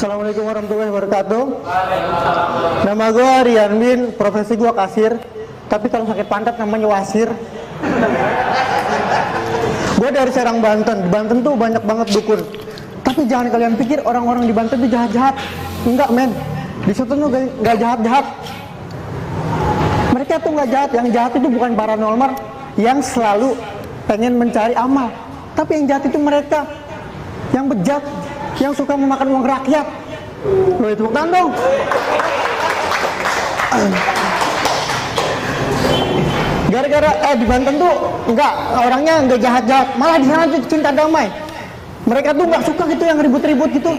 Assalamualaikum warahmatullahi wabarakatuh. Nama gue Rian Bin, profesi gue kasir. Tapi kalau sakit pantat namanya wasir. gue dari Serang Banten. Banten tuh banyak banget dukun. Tapi jangan kalian pikir orang-orang di Banten tuh jahat-jahat. Enggak men. Di situ tuh nggak jahat-jahat. Mereka tuh nggak jahat. Yang jahat itu bukan paranormal. Yang selalu pengen mencari amal. Tapi yang jahat itu mereka. Yang bejat. Yang suka memakan uang rakyat. Lo itu tangan dong. Gara-gara eh di Banten tuh enggak orangnya enggak jahat-jahat, malah di sana tuh cinta damai. Mereka tuh nggak suka gitu yang ribut-ribut gitu.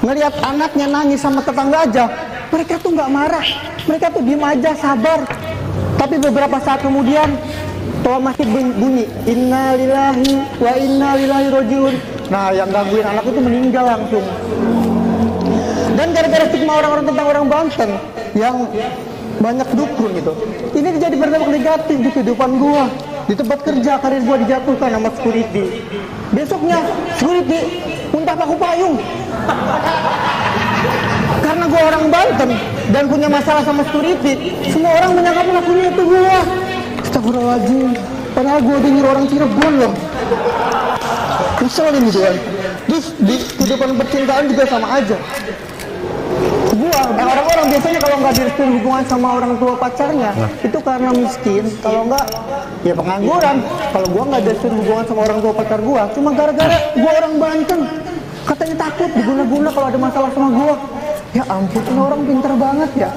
Ngelihat anaknya nangis sama tetangga aja, mereka tuh nggak marah. Mereka tuh diem aja, sabar. Tapi beberapa saat kemudian toa masjid bunyi, innalillahi wa inna rojiun. Nah, yang gangguin anak itu meninggal langsung. Dan gara-gara stigma orang-orang tentang orang Banten yang banyak dukun gitu. Ini jadi berdampak negatif di kehidupan gua. Di tempat kerja karir gua dijatuhkan sama security. Besoknya security muntah paku payung. Karena gua orang Banten dan punya masalah sama security, semua orang menyangka pelakunya itu gua. Astagfirullahaladzim. Padahal gua nyuruh orang Cirebon loh. Kesel ini tuan. Terus di kehidupan percintaan juga sama aja. Gua nah, orang-orang biasanya kalau nggak direstui hubungan sama orang tua pacarnya nah. itu karena miskin. Kalau nggak ya pengangguran. Kalau gua nggak direstui hubungan sama orang tua pacar gua cuma gara-gara gua orang Banten. Katanya takut diguna-guna kalau ada masalah sama gua. Ya ampun ini orang pinter banget ya.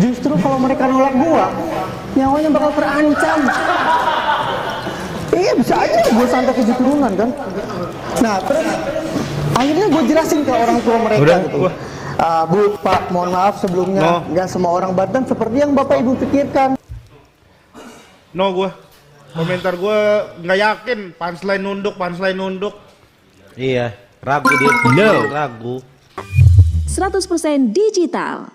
Justru kalau mereka nolak gua nyawanya bakal terancam iya bisa aja gue santai ke turunan kan nah terus akhirnya gue jelasin ke orang tua mereka Udah, gitu gua. Uh, Bu, Pak, mohon maaf sebelumnya nggak no. semua orang Banten seperti yang Bapak Ibu pikirkan. No, gue komentar gue nggak yakin punchline nunduk, punchline nunduk. Iya, ragu dia. No. Ragu. 100% digital.